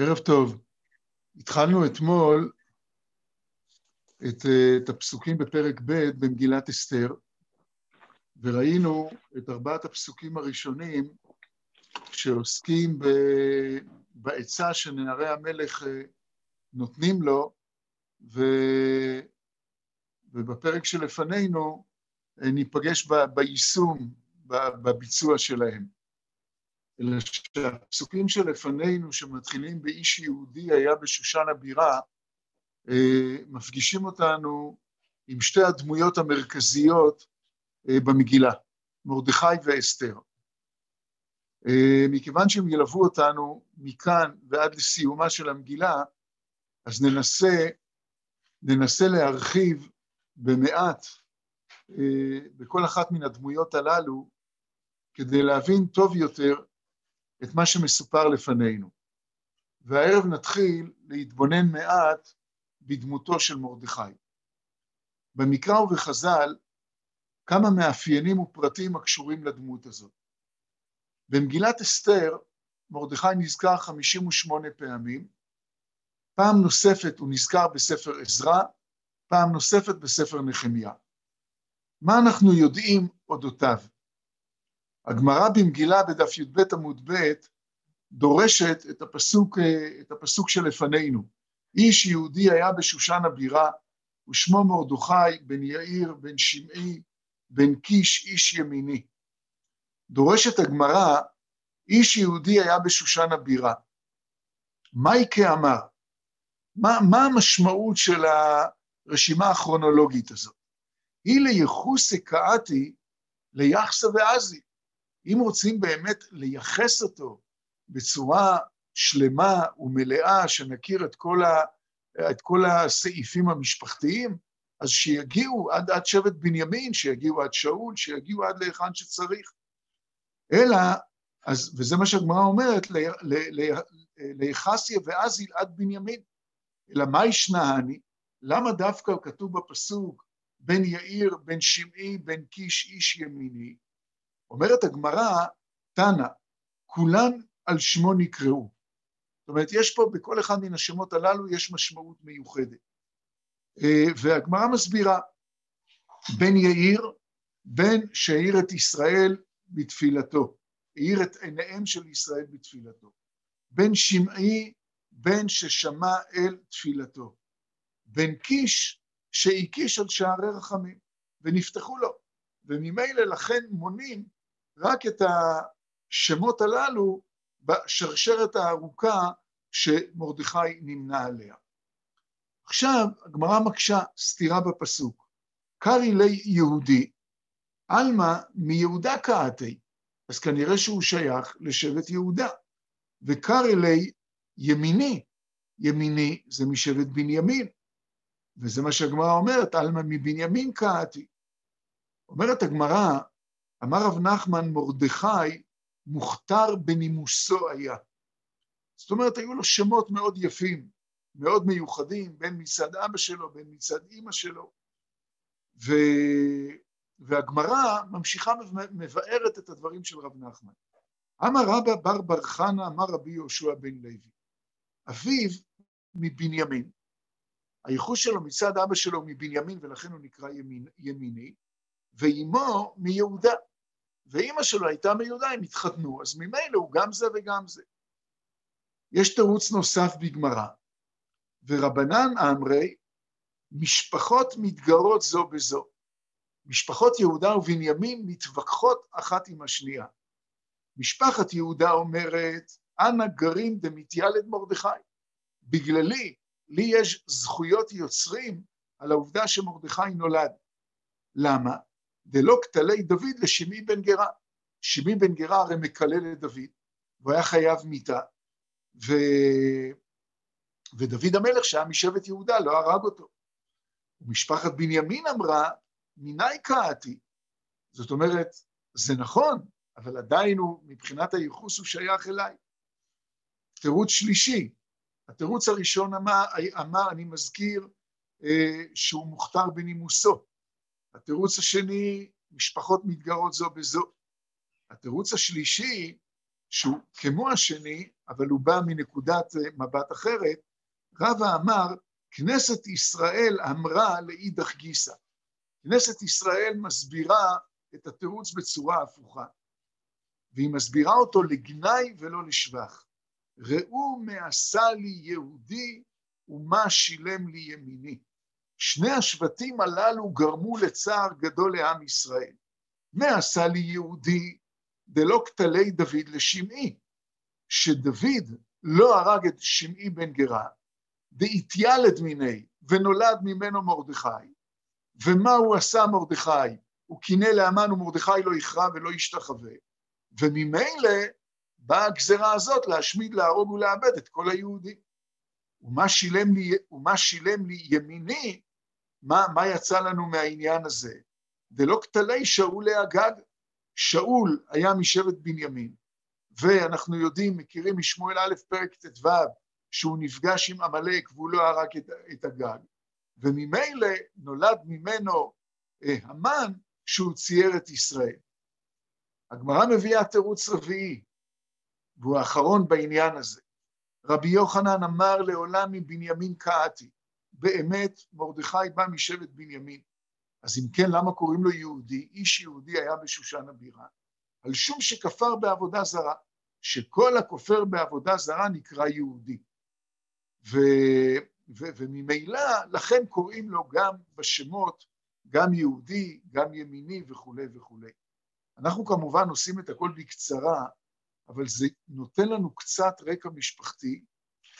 ערב טוב. התחלנו אתמול את, את הפסוקים בפרק ב' במגילת אסתר, וראינו את ארבעת הפסוקים הראשונים שעוסקים בעצה שנערי המלך אה, נותנים לו, ו, ובפרק שלפנינו אה, ניפגש ב, ביישום, בביצוע שלהם. אלא שהפסוקים שלפנינו, שמתחילים באיש יהודי היה בשושן הבירה, אה, מפגישים אותנו עם שתי הדמויות המרכזיות אה, במגילה, מרדכי ואסתר. אה, מכיוון שהם ילוו אותנו מכאן ועד לסיומה של המגילה, אז ננסה, ננסה להרחיב במעט בכל אחת מן הדמויות הללו, כדי להבין טוב יותר את מה שמסופר לפנינו. והערב נתחיל להתבונן מעט בדמותו של מרדכי. במקרא ובחז"ל כמה מאפיינים ופרטים הקשורים לדמות הזאת. במגילת אסתר מרדכי נזכר 58 פעמים, פעם נוספת הוא נזכר בספר עזרא, פעם נוספת בספר נחמיה. מה אנחנו יודעים אודותיו? הגמרא במגילה בדף י"ב עמוד ב' דורשת את הפסוק, את הפסוק שלפנינו. איש יהודי היה בשושן הבירה, ושמו מרדכי בן יאיר בן שמעי בן קיש איש ימיני. דורשת הגמרא, איש יהודי היה בשושן הבירה. מייקה אמר, מה, מה המשמעות של הרשימה הכרונולוגית הזאת? היא לייחוסי קאתי ליחסה ועזי. אם רוצים באמת לייחס אותו בצורה שלמה ומלאה, שנכיר את כל, ה, את כל הסעיפים המשפחתיים, אז שיגיעו עד, עד שבט בנימין, שיגיעו עד שאול, שיגיעו עד להיכן שצריך. אלא, אז, וזה מה שהגמרא אומרת, ליחסיה ואזיל עד בנימין. אלא מה ישנעני? למה דווקא כתוב בפסוק בן יאיר, בן שמעי, בן קיש, איש ימיני? אומרת הגמרא, תנא, כולן על שמו נקראו. זאת אומרת, יש פה, בכל אחד מן השמות הללו יש משמעות מיוחדת. אה, והגמרא מסבירה, בן יאיר, בן שהאיר את ישראל בתפילתו, האיר את עיניהם של ישראל בתפילתו. בן שמעי, בן ששמע אל תפילתו. בן קיש, שהקיש על שערי רחמים, ונפתחו לו. וממילא לכן מונים רק את השמות הללו בשרשרת הארוכה שמרדכי נמנה עליה. עכשיו הגמרא מקשה סתירה בפסוק. קרי לי יהודי, עלמא מיהודה קאתי, אז כנראה שהוא שייך לשבט יהודה. וקרי לי ימיני, ימיני זה משבט בנימין, וזה מה שהגמרא אומרת, עלמא מבנימין קאתי. אומרת הגמרא, אמר רב נחמן, מרדכי מוכתר בנימוסו היה. זאת אומרת, היו לו שמות מאוד יפים, מאוד מיוחדים, בין מצד אבא שלו, בין מצד אימא שלו. ו... והגמרא ממשיכה מבארת את הדברים של רב נחמן. אמר רבא בר בר חנה, אמר רבי יהושע בן לוי. אביו מבנימין, הייחוס שלו מצד אבא שלו מבנימין ולכן הוא נקרא ימיני, ואימו מיהודה. ואימא שלו הייתה מיהודה, הם התחתנו, אז ממילא הוא גם זה וגם זה. יש תירוץ נוסף בגמרא, ורבנן אמרי, משפחות מתגרות זו בזו. משפחות יהודה ובנימין מתווכחות אחת עם השנייה. משפחת יהודה אומרת, אנא גרים דמתיילד מרדכי. בגללי, לי יש זכויות יוצרים על העובדה שמרדכי נולד. למה? דלא כתלי דוד לשמעי בן גרה. שמעי בן גרה הרי מקלל את דוד, והוא היה חייב מיתה, ו... ודוד המלך שהיה משבט יהודה לא הרג אותו. ומשפחת בנימין אמרה, מיני קראתי. זאת אומרת, זה נכון, אבל עדיין הוא, מבחינת הייחוס הוא שייך אליי. תירוץ שלישי, התירוץ הראשון אמר, אמר אני מזכיר, אה, שהוא מוכתר בנימוסו. התירוץ השני, משפחות מתגרות זו בזו. התירוץ השלישי, שהוא כמו השני, אבל הוא בא מנקודת מבט אחרת, רבא אמר, כנסת ישראל אמרה לאידך גיסא. כנסת ישראל מסבירה את התירוץ בצורה הפוכה, והיא מסבירה אותו לגנאי ולא לשבח. ראו מעשה לי יהודי ומה שילם לי ימיני. שני השבטים הללו גרמו לצער גדול לעם ישראל. מעשה לי יהודי דלא כתלי דוד לשמעי, שדוד לא הרג את שמעי בן גרה, דאיתיילד מיני, ונולד ממנו מרדכי. ומה הוא עשה מרדכי? הוא קינא לאמן ומרדכי לא יכרע ולא ישתחווה. וממילא באה הגזרה הזאת להשמיד, להרוג ולאבד את כל היהודים. ומה שילם לי, ומה שילם לי ימיני, מה, מה יצא לנו מהעניין הזה? דלא כתלי שאול לאגג. שאול היה משבט בנימין, ואנחנו יודעים, מכירים משמואל א' פרק ט"ו, שהוא נפגש עם עמלק והוא לא הרג את, את הגג, וממילא נולד ממנו אה, המן שהוא צייר את ישראל. הגמרא מביאה תירוץ רביעי, והוא האחרון בעניין הזה. רבי יוחנן אמר לעולם מבנימין קהתי, באמת מרדכי בא משבט בנימין. אז אם כן, למה קוראים לו יהודי? איש יהודי היה בשושן הבירה, על שום שכפר בעבודה זרה, שכל הכופר בעבודה זרה נקרא יהודי. ו, ו, וממילא, לכן קוראים לו גם בשמות, גם יהודי, גם ימיני וכולי וכולי. אנחנו כמובן עושים את הכל בקצרה, אבל זה נותן לנו קצת רקע משפחתי,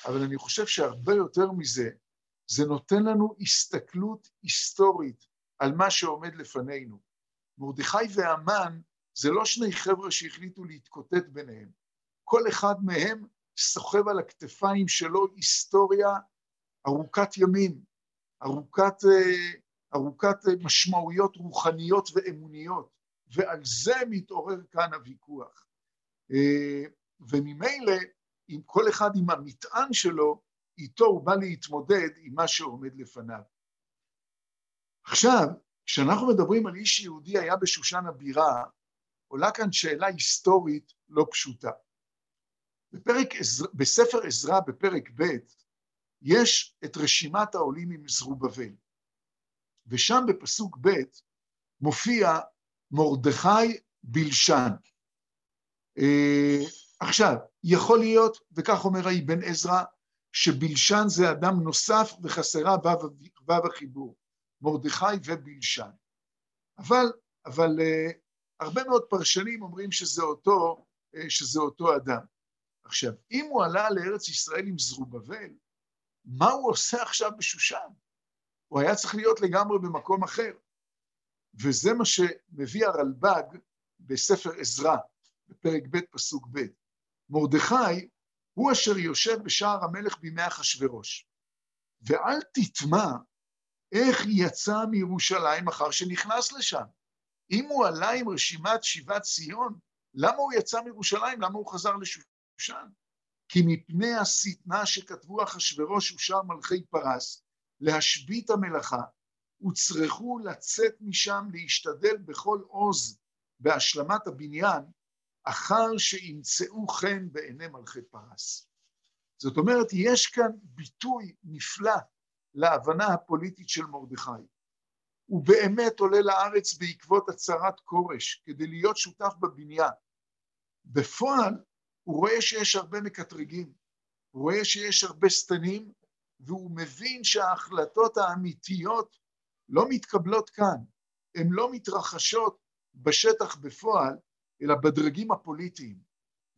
אבל אני חושב שהרבה יותר מזה, זה נותן לנו הסתכלות היסטורית על מה שעומד לפנינו. מרדכי והמן זה לא שני חבר'ה שהחליטו להתקוטט ביניהם. כל אחד מהם סוחב על הכתפיים שלו היסטוריה ארוכת ימים, ארוכת, אה, ארוכת משמעויות רוחניות ואמוניות, ועל זה מתעורר כאן הוויכוח. אה, וממילא, עם כל אחד עם המטען שלו, איתו הוא בא להתמודד עם מה שעומד לפניו. עכשיו, כשאנחנו מדברים על איש יהודי היה בשושן הבירה, עולה כאן שאלה היסטורית לא פשוטה. בפרק, בספר עזרא, בפרק ב', יש את רשימת העולים עם זרובבל, ושם בפסוק ב' מופיע מרדכי בלשן. Uh, עכשיו, יכול להיות, וכך אומר האבן עזרא, שבלשן זה אדם נוסף וחסרה וו החיבור. מרדכי ובלשן. אבל, אבל uh, הרבה מאוד פרשנים אומרים שזה אותו, uh, שזה אותו אדם. עכשיו, אם הוא עלה לארץ ישראל עם זרובבל, מה הוא עושה עכשיו בשושן? הוא היה צריך להיות לגמרי במקום אחר. וזה מה שמביא הרלב"ג בספר עזרא, בפרק ב' פסוק ב'. מרדכי הוא אשר יושב בשער המלך בימי אחשורוש. ואל תטמע איך יצא מירושלים אחר שנכנס לשם. אם הוא עלה עם רשימת שיבת ציון, למה הוא יצא מירושלים? למה הוא חזר לשושן? כי מפני השטנה שכתבו אחשורוש ושאר מלכי פרס, להשבית המלאכה, הוצרכו לצאת משם להשתדל בכל עוז בהשלמת הבניין, אחר שימצאו חן בעיני מלכי פרס. זאת אומרת, יש כאן ביטוי נפלא להבנה הפוליטית של מרדכי. הוא באמת עולה לארץ בעקבות הצהרת כורש, כדי להיות שותף בבניין. בפועל, הוא רואה שיש הרבה מקטרגים, הוא רואה שיש הרבה שטנים, והוא מבין שההחלטות האמיתיות לא מתקבלות כאן, הן לא מתרחשות בשטח בפועל, אלא בדרגים הפוליטיים.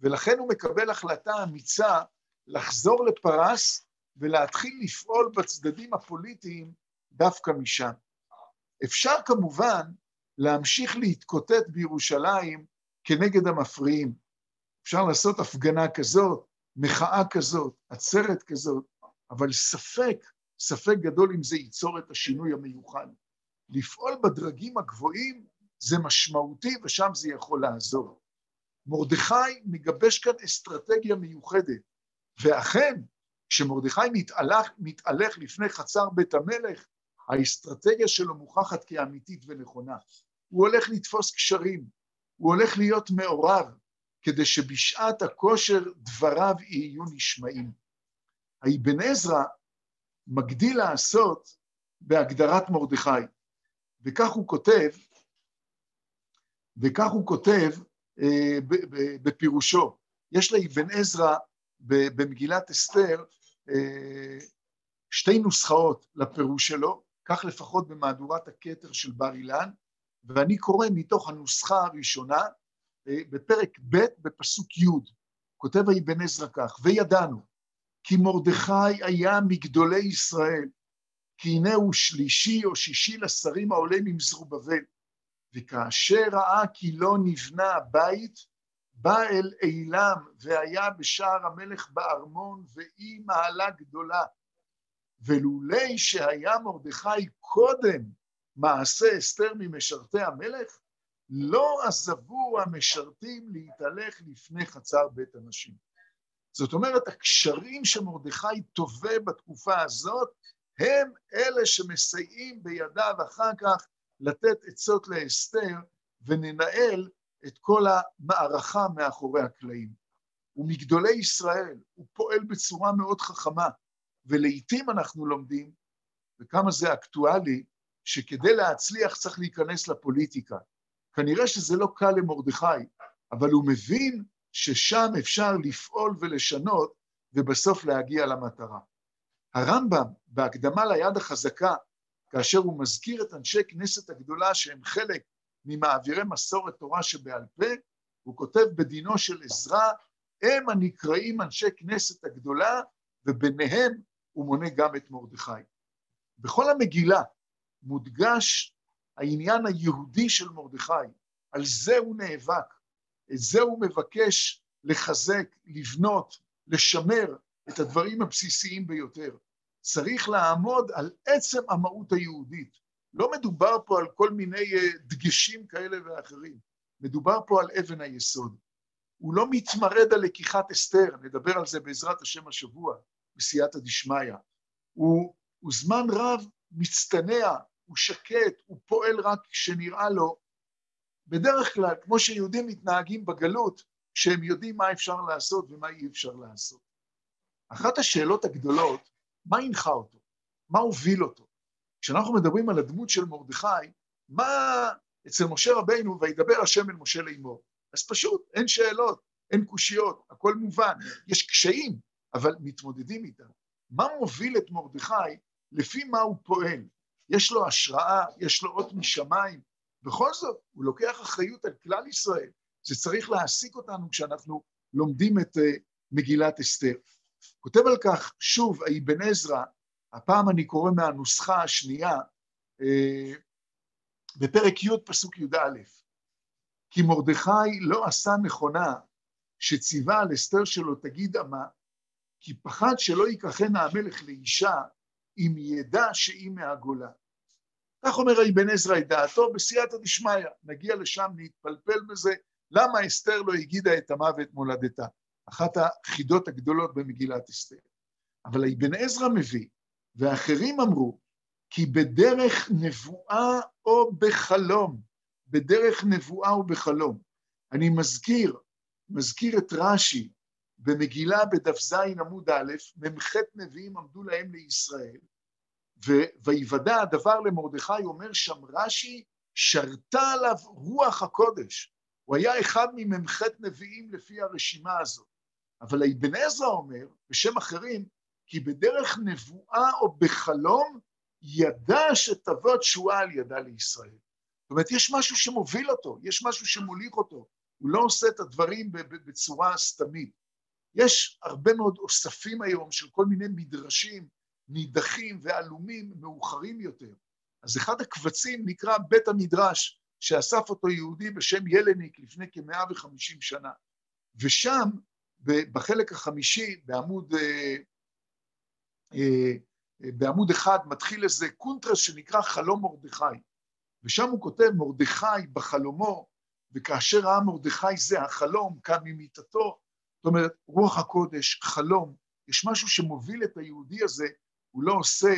ולכן הוא מקבל החלטה אמיצה לחזור לפרס ולהתחיל לפעול בצדדים הפוליטיים דווקא משם. אפשר כמובן להמשיך להתקוטט בירושלים כנגד המפריעים. אפשר לעשות הפגנה כזאת, מחאה כזאת, עצרת כזאת, אבל ספק, ספק גדול אם זה ייצור את השינוי המיוחד. לפעול בדרגים הגבוהים זה משמעותי ושם זה יכול לעזור. מרדכי מגבש כאן אסטרטגיה מיוחדת, ואכן, כשמרדכי מתהלך, מתהלך לפני חצר בית המלך, האסטרטגיה שלו מוכחת כאמיתית ונכונה. הוא הולך לתפוס קשרים, הוא הולך להיות מעורב, כדי שבשעת הכושר דבריו יהיו נשמעים. האבן עזרא מגדיל לעשות בהגדרת מרדכי, וכך הוא כותב, וכך הוא כותב אה, בפירושו. יש לאבן עזרא במגילת אסתר אה, שתי נוסחאות לפירוש שלו, כך לפחות במהדורת הכתר של בר אילן, ואני קורא מתוך הנוסחה הראשונה, אה, בפרק ב' בפסוק י', כותב האבן עזרא כך, וידענו כי מרדכי היה מגדולי ישראל, כי הנה הוא שלישי או שישי לשרים העולה ממזרובבל, וכאשר ראה כי לא נבנה הבית, בא אל אילם והיה בשער המלך בארמון, ואי מעלה גדולה. ולולי שהיה מרדכי קודם מעשה אסתר ממשרתי המלך, לא עזבו המשרתים להתהלך לפני חצר בית הנשים. זאת אומרת, הקשרים שמרדכי תובע בתקופה הזאת, הם אלה שמסייעים בידיו אחר כך לתת עצות לאסתר וננהל את כל המערכה מאחורי הקלעים. הוא מגדולי ישראל, הוא פועל בצורה מאוד חכמה, ולעיתים אנחנו לומדים, וכמה זה אקטואלי, שכדי להצליח צריך להיכנס לפוליטיקה. כנראה שזה לא קל למרדכי, אבל הוא מבין ששם אפשר לפעול ולשנות, ובסוף להגיע למטרה. הרמב"ם, בהקדמה ליד החזקה, כאשר הוא מזכיר את אנשי כנסת הגדולה שהם חלק ממעבירי מסורת תורה שבעל פה, הוא כותב בדינו של עזרא, הם הנקראים אנשי כנסת הגדולה, וביניהם הוא מונה גם את מרדכי. בכל המגילה מודגש העניין היהודי של מרדכי, על זה הוא נאבק, את זה הוא מבקש לחזק, לבנות, לשמר את הדברים הבסיסיים ביותר. צריך לעמוד על עצם המהות היהודית. לא מדובר פה על כל מיני אה, דגשים כאלה ואחרים, מדובר פה על אבן היסוד. הוא לא מתמרד על לקיחת אסתר, נדבר על זה בעזרת השם השבוע, בסייעתא דשמיא. הוא, הוא זמן רב מצטנע, הוא שקט, הוא פועל רק כשנראה לו. בדרך כלל, כמו שיהודים מתנהגים בגלות, שהם יודעים מה אפשר לעשות ומה אי אפשר לעשות. אחת השאלות הגדולות, מה הנחה אותו? מה הוביל אותו? כשאנחנו מדברים על הדמות של מרדכי, מה אצל משה רבינו, וידבר השם אל משה לאמור? אז פשוט, אין שאלות, אין קושיות, הכל מובן. יש קשיים, אבל מתמודדים איתם. מה מוביל את מרדכי לפי מה הוא פועל? יש לו השראה, יש לו אות משמיים. בכל זאת, הוא לוקח אחריות על כלל ישראל. זה צריך להעסיק אותנו כשאנחנו לומדים את uh, מגילת אסתר. כותב על כך, שוב, האבן עזרא, הפעם אני קורא מהנוסחה השנייה, uh, בפרק י' פסוק י"א, כי מרדכי לא עשה נכונה שציווה על אסתר שלו תגיד אמה, כי פחד שלא ייקחנה המלך לאישה אם ידע שהיא מהגולה. כך אומר האבן עזרא את דעתו בסייעתא דשמיא, נגיע לשם, נתפלפל בזה, למה אסתר לא הגידה את עמה ואת מולדתה? אחת החידות הגדולות במגילת אסתר. אבל האבן עזרא מביא, ואחרים אמרו, כי בדרך נבואה או בחלום, בדרך נבואה או בחלום. אני מזכיר, מזכיר את רש"י במגילה בדף ז עמוד א', מ"ח נביאים עמדו להם לישראל, ויוודע הדבר למרדכי, אומר שם רש"י, שרתה עליו רוח הקודש. הוא היה אחד ממ"ח נביאים לפי הרשימה הזאת. אבל האבן עזרא אומר, בשם אחרים, כי בדרך נבואה או בחלום, ידע שתבוא תשועה על ידה לישראל. זאת אומרת, יש משהו שמוביל אותו, יש משהו שמוליך אותו. הוא לא עושה את הדברים בצורה סתמית. יש הרבה מאוד אוספים היום של כל מיני מדרשים נידחים ועלומים מאוחרים יותר. אז אחד הקבצים נקרא בית המדרש, שאסף אותו יהודי בשם ילניק לפני כמאה וחמישים שנה. ושם, בחלק החמישי, בעמוד, אה, אה, בעמוד אחד, מתחיל איזה קונטרס שנקרא חלום מרדכי. ושם הוא כותב, מרדכי בחלומו, וכאשר ראה מרדכי זה החלום, קם ממיטתו, זאת אומרת, רוח הקודש, חלום, יש משהו שמוביל את היהודי הזה, הוא לא עושה,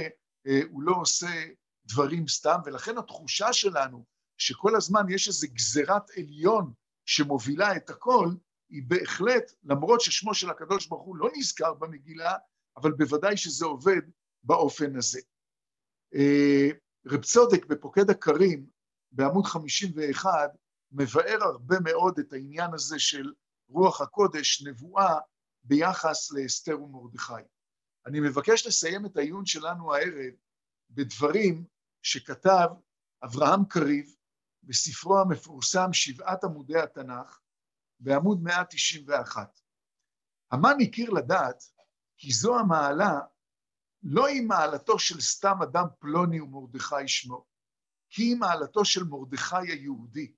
אה, הוא לא עושה דברים סתם, ולכן התחושה שלנו שכל הזמן יש איזו גזירת עליון שמובילה את הכל, היא בהחלט, למרות ששמו של הקדוש ברוך הוא לא נזכר במגילה, אבל בוודאי שזה עובד באופן הזה. אה, רב צודק בפוקד הכרים, בעמוד 51, מבאר הרבה מאוד את העניין הזה של רוח הקודש, נבואה, ביחס לאסתר ומרדכי. אני מבקש לסיים את העיון שלנו הערב בדברים שכתב אברהם קריב בספרו המפורסם שבעת עמודי התנ"ך, בעמוד 191. המן הכיר לדעת כי זו המעלה לא היא מעלתו של סתם אדם פלוני ומרדכי שמו, כי היא מעלתו של מרדכי היהודי.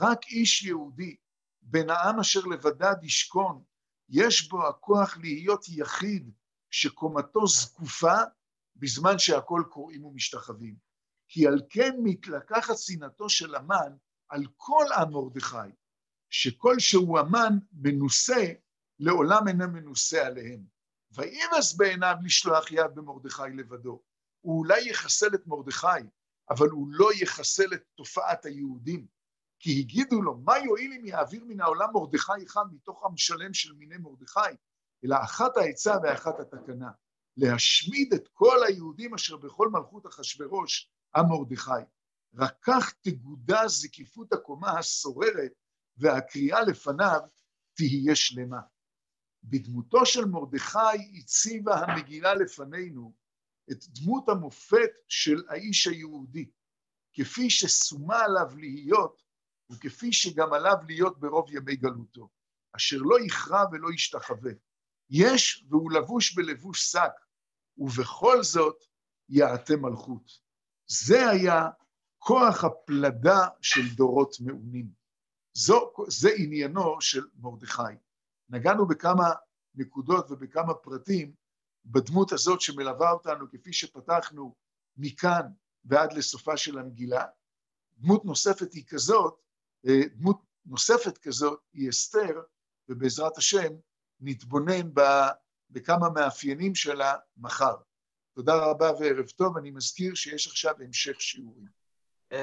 רק איש יהודי, בן העם אשר לבדד ישכון, יש בו הכוח להיות יחיד שקומתו זקופה בזמן שהכל קוראים ומשתחווים. כי על כן מתלקחת שנאתו של המן על כל עם מרדכי, שכל שהוא המן מנוסה, לעולם אינו מנוסה עליהם. וימאס בעיניו לשלוח יד במרדכי לבדו. הוא אולי יחסל את מרדכי, אבל הוא לא יחסל את תופעת היהודים. כי הגידו לו, מה יועיל אם יעביר מן העולם מרדכי אחד מתוך עם שלם של מיני מרדכי? אלא אחת העצה ואחת התקנה, להשמיד את כל היהודים אשר בכל מלכות אחשורוש, עם מרדכי. רק כך תגודע זקיפות הקומה השוררת, והקריאה לפניו תהיה שלמה. בדמותו של מרדכי הציבה המגילה לפנינו את דמות המופת של האיש היהודי, כפי ששומה עליו להיות, וכפי שגם עליו להיות ברוב ימי גלותו, אשר לא יכרע ולא ישתחווה. יש והוא לבוש בלבוש שק, ובכל זאת יעטה מלכות. זה היה כוח הפלדה של דורות מעונים. זו, זה עניינו של מרדכי. נגענו בכמה נקודות ובכמה פרטים בדמות הזאת שמלווה אותנו, כפי שפתחנו מכאן ועד לסופה של המגילה. דמות נוספת היא כזאת, אה, דמות נוספת כזאת היא אסתר, ובעזרת השם נתבונן בכמה מאפיינים שלה מחר. תודה רבה וערב טוב, אני מזכיר שיש עכשיו המשך שיעורים.